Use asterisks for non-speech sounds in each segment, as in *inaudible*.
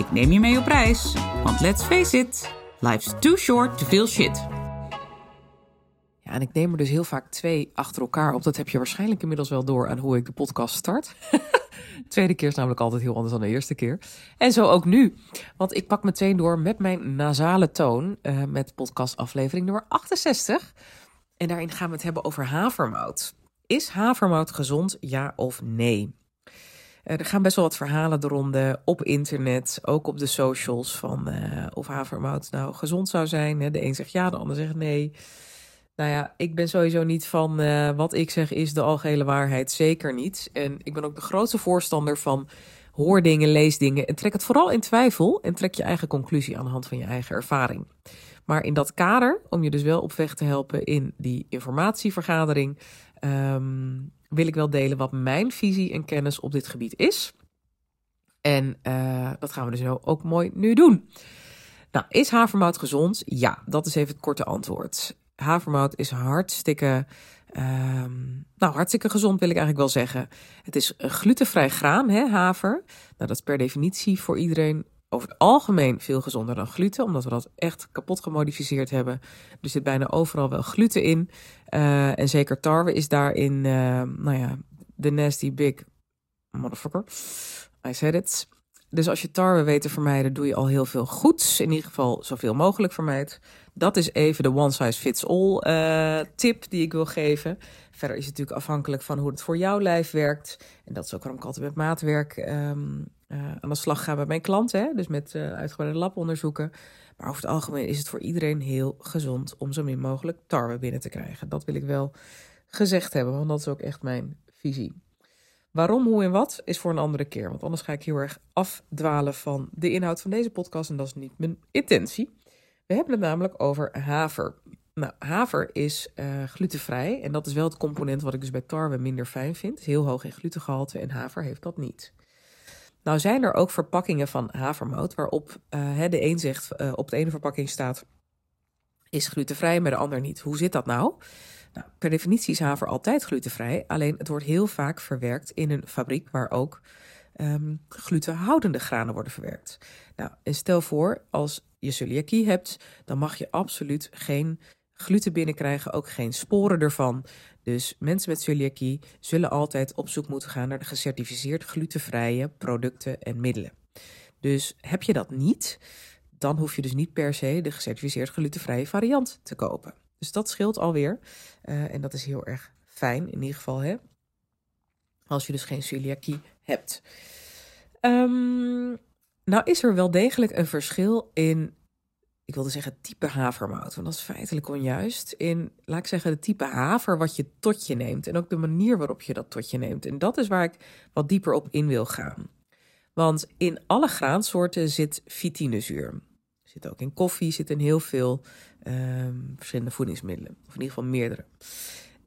Ik neem je mee op reis, want let's face it, life's too short to feel shit. Ja, en ik neem er dus heel vaak twee achter elkaar op. Dat heb je waarschijnlijk inmiddels wel door aan hoe ik de podcast start. de *laughs* tweede keer is namelijk altijd heel anders dan de eerste keer. En zo ook nu. Want ik pak meteen door met mijn nasale toon uh, met podcastaflevering nummer 68. En daarin gaan we het hebben over havermout. Is havermout gezond, ja of nee? Uh, er gaan best wel wat verhalen de ronde op internet, ook op de socials, van uh, of havermout nou gezond zou zijn. De een zegt ja, de ander zegt nee. Nou ja, ik ben sowieso niet van uh, wat ik zeg is de algehele waarheid. Zeker niet. En ik ben ook de grootste voorstander van hoor dingen, lees dingen en trek het vooral in twijfel en trek je eigen conclusie aan de hand van je eigen ervaring. Maar in dat kader, om je dus wel op weg te helpen in die informatievergadering, um, wil ik wel delen wat mijn visie en kennis op dit gebied is. En uh, dat gaan we dus ook mooi nu doen. Nou, is havermout gezond? Ja, dat is even het korte antwoord havermout is hartstikke, um, nou hartstikke gezond wil ik eigenlijk wel zeggen. Het is glutenvrij graan, hè, haver. Nou, dat is per definitie voor iedereen over het algemeen veel gezonder dan gluten, omdat we dat echt kapot gemodificeerd hebben. Er zit bijna overal wel gluten in. Uh, en zeker tarwe is daarin, uh, nou ja, de nasty big motherfucker. I said it. Dus als je tarwe weet te vermijden, doe je al heel veel goeds. In ieder geval zoveel mogelijk vermijd. Dat is even de one size fits all uh, tip die ik wil geven. Verder is het natuurlijk afhankelijk van hoe het voor jouw lijf werkt. En dat is ook waarom ik altijd met maatwerk um, uh, aan de slag ga bij mijn klanten. Hè? Dus met uh, uitgebreide labonderzoeken. Maar over het algemeen is het voor iedereen heel gezond om zo min mogelijk tarwe binnen te krijgen. Dat wil ik wel gezegd hebben, want dat is ook echt mijn visie. Waarom, hoe en wat is voor een andere keer. Want anders ga ik heel erg afdwalen van de inhoud van deze podcast. En dat is niet mijn intentie. We hebben het namelijk over haver. Nou, haver is uh, glutenvrij. En dat is wel het component wat ik dus bij tarwe minder fijn vind. Is heel hoog in glutengehalte en haver heeft dat niet. Nou zijn er ook verpakkingen van havermout waarop uh, de een zegt uh, op de ene verpakking staat is glutenvrij, maar de ander niet. Hoe zit dat nou? Nou, per definitie is haver altijd glutenvrij, alleen het wordt heel vaak verwerkt in een fabriek waar ook um, glutenhoudende granen worden verwerkt. Nou, en stel voor, als je celiakie hebt, dan mag je absoluut geen gluten binnenkrijgen, ook geen sporen ervan. Dus mensen met celiakie zullen altijd op zoek moeten gaan naar de gecertificeerd glutenvrije producten en middelen. Dus heb je dat niet, dan hoef je dus niet per se de gecertificeerd glutenvrije variant te kopen. Dus dat scheelt alweer. Uh, en dat is heel erg fijn, in ieder geval, hè? Als je dus geen celiakie hebt. Um, nou is er wel degelijk een verschil in, ik wilde zeggen type havermout, want dat is feitelijk onjuist. In, laat ik zeggen, de type haver wat je tot je neemt en ook de manier waarop je dat tot je neemt. En dat is waar ik wat dieper op in wil gaan. Want in alle graansoorten zit vitinezuur. Zit ook in koffie, zit in heel veel um, verschillende voedingsmiddelen. Of in ieder geval meerdere.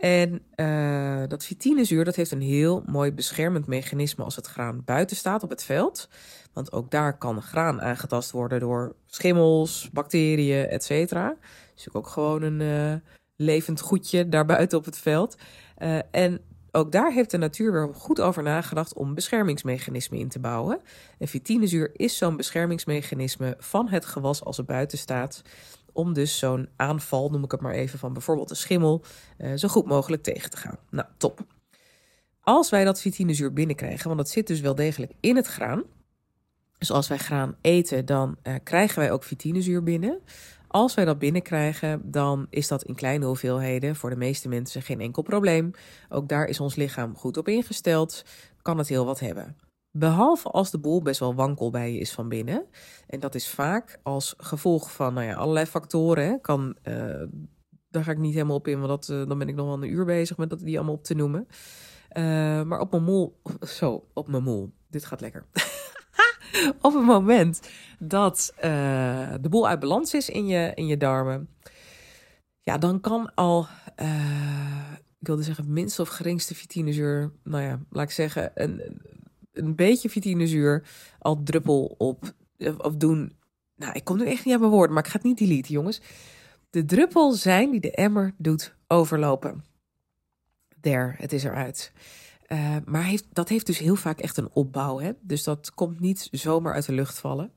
En uh, dat vitinezuur dat heeft een heel mooi beschermend mechanisme als het graan buiten staat op het veld. Want ook daar kan graan aangetast worden door schimmels, bacteriën, et cetera. Dus ook gewoon een uh, levend goedje daar buiten op het veld. Uh, en ook daar heeft de natuur weer goed over nagedacht om beschermingsmechanismen in te bouwen. En vitinezuur is zo'n beschermingsmechanisme van het gewas als het buiten staat om dus zo'n aanval, noem ik het maar even, van bijvoorbeeld een schimmel, uh, zo goed mogelijk tegen te gaan. Nou, top. Als wij dat vitinezuur binnenkrijgen, want dat zit dus wel degelijk in het graan. Dus als wij graan eten, dan uh, krijgen wij ook vitinezuur binnen. Als wij dat binnenkrijgen, dan is dat in kleine hoeveelheden voor de meeste mensen geen enkel probleem. Ook daar is ons lichaam goed op ingesteld, kan het heel wat hebben. Behalve als de boel best wel wankel bij je is van binnen. En dat is vaak als gevolg van nou ja, allerlei factoren. Kan, uh, daar ga ik niet helemaal op in, want dat, uh, dan ben ik nog wel een uur bezig met dat, die allemaal op te noemen. Uh, maar op mijn mol, zo, op mijn mol. Dit gaat lekker. *laughs* op het moment dat de boel uit balans is in je, in je darmen, ja, dan kan al, ik wilde zeggen, minst of geringste vitinezuur, nou ja, laat ik zeggen, een, een beetje vitinezuur al druppel op, of doen. Nou, ik kom nu echt niet aan mijn woorden, maar ik ga het niet deleten, jongens. De druppel zijn die de emmer doet overlopen. There, het is eruit. Uh, maar heeft, dat heeft dus heel vaak echt een opbouw. Hè? Dus dat komt niet zomaar uit de lucht vallen.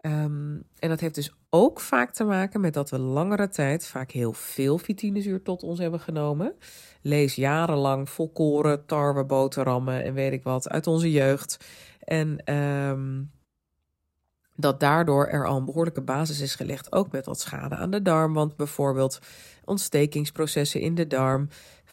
Um, en dat heeft dus ook vaak te maken met dat we langere tijd vaak heel veel vitinezuur tot ons hebben genomen. Lees jarenlang volkoren, tarwe, boterhammen en weet ik wat uit onze jeugd. En um, dat daardoor er al een behoorlijke basis is gelegd, ook met wat schade aan de darm. Want bijvoorbeeld ontstekingsprocessen in de darm,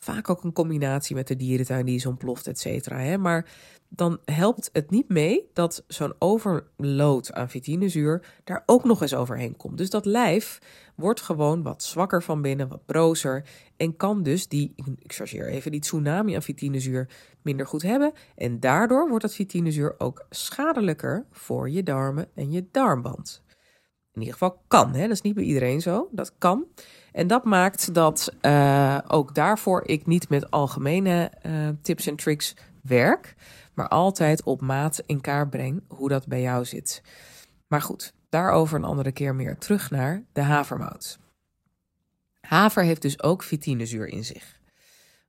vaak ook een combinatie met de dierentuin die is ontploft, et cetera. Maar dan helpt het niet mee dat zo'n overload aan vitinezuur daar ook nog eens overheen komt. Dus dat lijf wordt gewoon wat zwakker van binnen, wat brozer en kan dus die, ik chargeer even, die tsunami aan vitinezuur minder goed hebben. En daardoor wordt dat vitinezuur ook schadelijker voor je darmen en je darmband. In ieder geval kan, hè? dat is niet bij iedereen zo, dat kan. En dat maakt dat uh, ook daarvoor ik niet met algemene uh, tips en tricks werk maar altijd op maat in kaart breng hoe dat bij jou zit. Maar goed, daarover een andere keer meer. Terug naar de havermout. Haver heeft dus ook vitinezuur in zich.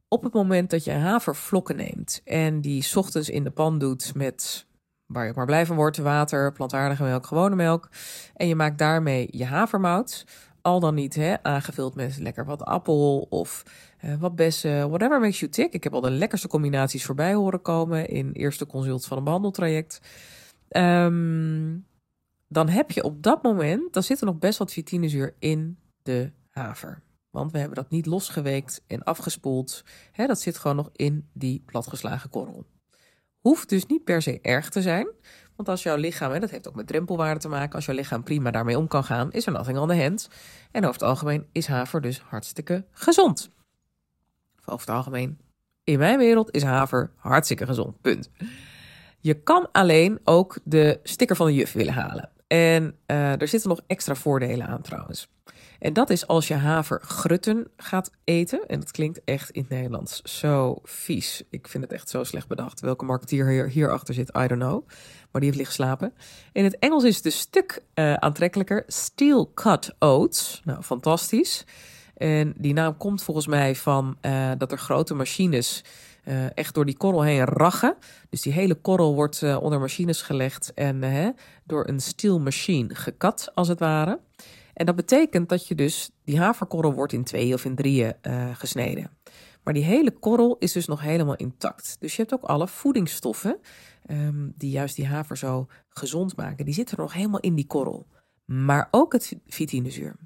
Op het moment dat je havervlokken neemt en die ochtends in de pan doet met waar je maar blij van wordt, water, plantaardige melk, gewone melk, en je maakt daarmee je havermout, al dan niet hè, aangevuld met lekker wat appel of uh, wat bessen, whatever makes you tick. Ik heb al de lekkerste combinaties voorbij horen komen in eerste consult van een behandeltraject. Um, dan heb je op dat moment, dan zit er nog best wat vitinezuur in de haver. Want we hebben dat niet losgeweekt en afgespoeld. Hè, dat zit gewoon nog in die platgeslagen korrel. Hoeft dus niet per se erg te zijn. Want als jouw lichaam, en dat heeft ook met drempelwaarde te maken, als jouw lichaam prima daarmee om kan gaan, is er nothing on the hand. En over het algemeen is haver dus hartstikke gezond. over het algemeen, in mijn wereld is haver hartstikke gezond. Punt. Je kan alleen ook de sticker van de juf willen halen. En uh, er zitten nog extra voordelen aan trouwens. En dat is als je havergrutten gaat eten. En dat klinkt echt in het Nederlands zo vies. Ik vind het echt zo slecht bedacht. Welke marketeer hier, hierachter zit, I don't know. Maar die heeft liggen slapen. In het Engels is het een stuk uh, aantrekkelijker. Steel cut oats. Nou, fantastisch. En die naam komt volgens mij van uh, dat er grote machines uh, echt door die korrel heen rachen. Dus die hele korrel wordt onder machines gelegd en door een steel machine gekat, als het ware. En dat betekent dat je dus, die haverkorrel wordt in twee of in drieën uh, gesneden. Maar die hele korrel is dus nog helemaal intact. Dus je hebt ook alle voedingsstoffen um, die juist die haver zo gezond maken. Die zitten nog helemaal in die korrel. Maar ook het vitinezuur.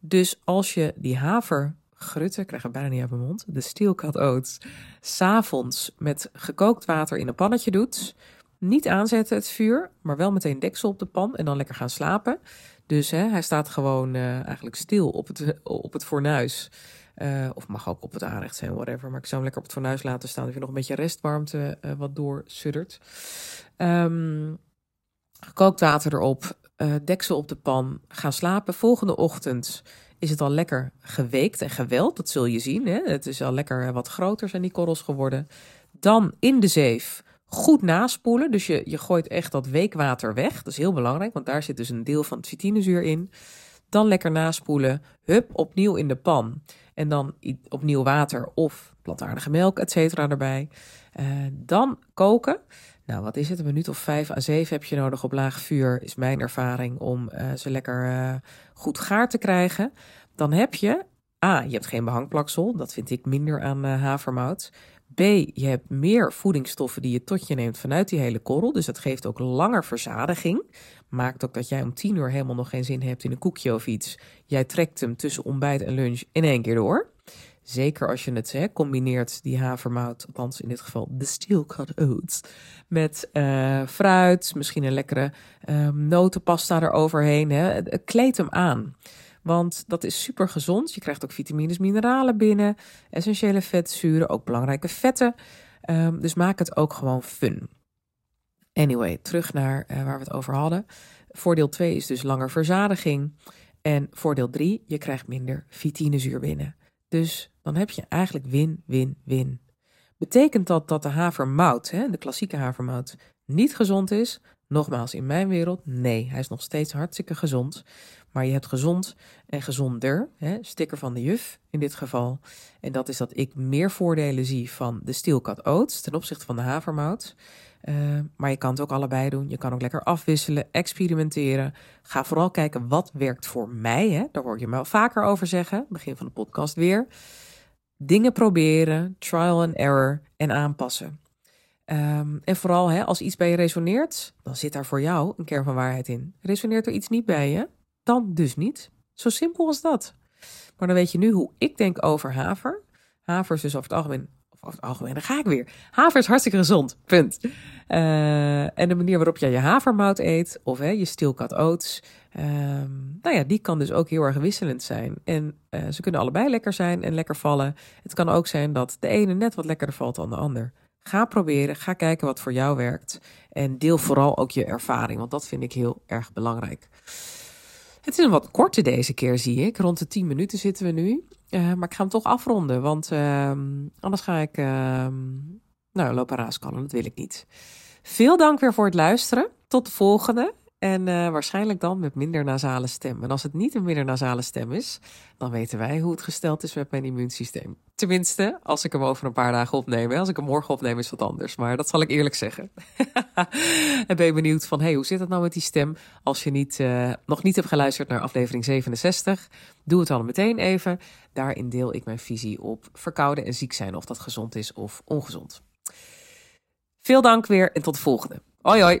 Dus als je die havergrutten, ik krijg bijna niet uit mijn mond, de steel cut oats, s'avonds met gekookt water in een pannetje doet, niet aanzetten het vuur, maar wel meteen deksel op de pan en dan lekker gaan slapen. Dus hè, hij staat gewoon uh, eigenlijk stil op het, *laughs* op het fornuis. Uh, of mag ook op het aanrecht zijn, whatever. Maar ik zou hem lekker op het fornuis laten staan. Dat je nog een beetje restwarmte uh, wat doorsuddert. Um, gekookt water erop. deksel op de pan. Gaan slapen. Volgende ochtend is het al lekker geweekt en geweld. Dat zul je zien. Hè? Het is al lekker wat groter zijn die korrels geworden. Dan in de zeef goed naspoelen. Dus je, je gooit echt dat weekwater weg. Dat is heel belangrijk, want daar zit dus een deel van het in. Dan lekker naspoelen. Hup, opnieuw in de pan. En dan opnieuw water of plantaardige melk, et cetera, erbij. Uh, dan koken. Nou, wat is het? Een minuut of vijf à zeven heb je nodig op laag vuur, is mijn ervaring, om uh, ze lekker uh, goed gaar te krijgen. Dan heb je, A, je hebt geen behangplaksel. Dat vind ik minder aan havermout. B, je hebt meer voedingsstoffen die je tot je neemt vanuit die hele korrel. Dus dat geeft ook langer verzadiging. Maakt ook dat jij om tien uur helemaal nog geen zin hebt in een koekje of iets. Jij trekt hem tussen ontbijt en lunch in één keer door. Zeker als je het hè, combineert, die havermout, althans in dit geval de steel cut oats, met uh, fruit, misschien een lekkere uh, notenpasta eroverheen. Hè. Kleed hem aan. Want dat is super gezond. Je krijgt ook vitamines, mineralen binnen, essentiële vetzuren, ook belangrijke vetten. Um, dus maak het ook gewoon fun. Anyway, terug naar eh, waar we het over hadden. Voordeel 2 is dus langer verzadiging. En voordeel 3, je krijgt minder vitinezuur binnen. Dus dan heb je eigenlijk win, win, win. Betekent dat dat de havermout, hè, de klassieke havermout, niet gezond is? Nogmaals, in mijn wereld, nee, hij is nog steeds hartstikke gezond. Maar je hebt gezond en gezonder, hè, sticker van de juf in dit geval. En dat is dat ik meer voordelen zie van de Steelcut Oats ten opzichte van de havermout. Uh, maar je kan het ook allebei doen. Je kan ook lekker afwisselen, experimenteren. Ga vooral kijken wat werkt voor mij. Hè? Daar hoor je me vaker over zeggen. Begin van de podcast weer. Dingen proberen, trial and error en aanpassen. Um, en vooral hè, als iets bij je resoneert, dan zit daar voor jou een kern van waarheid in. Resoneert er iets niet bij je, dan dus niet. Zo simpel als dat. Maar dan weet je nu hoe ik denk over haver. Haver is dus over het algemeen over het algemeen, dan ga ik weer. Haver is hartstikke gezond, punt. Uh, en de manier waarop jij je havermout eet, of hè, je steelkat oats, uh, nou ja, die kan dus ook heel erg wisselend zijn. En uh, ze kunnen allebei lekker zijn en lekker vallen. Het kan ook zijn dat de ene net wat lekkerder valt dan de ander. Ga proberen, ga kijken wat voor jou werkt. En deel vooral ook je ervaring, want dat vind ik heel erg belangrijk. Het is een wat korte deze keer, zie ik. Rond de 10 minuten zitten we nu. Uh, maar ik ga hem toch afronden, want uh, anders ga ik uh, nou, lopen raaskallen. Dat wil ik niet. Veel dank weer voor het luisteren. Tot de volgende. En uh, waarschijnlijk dan met minder nasale stem. En als het niet een minder nasale stem is, dan weten wij hoe het gesteld is met mijn immuunsysteem. Tenminste, als ik hem over een paar dagen opneem. Als ik hem morgen opneem is wat anders. Maar dat zal ik eerlijk zeggen. *laughs* en ben je benieuwd van, hey, hoe zit het nou met die stem? Als je niet, uh, nog niet hebt geluisterd naar aflevering 67, doe het dan meteen even. Daarin deel ik mijn visie op verkouden en ziek zijn. Of dat gezond is of ongezond. Veel dank weer en tot de volgende. Hoi hoi.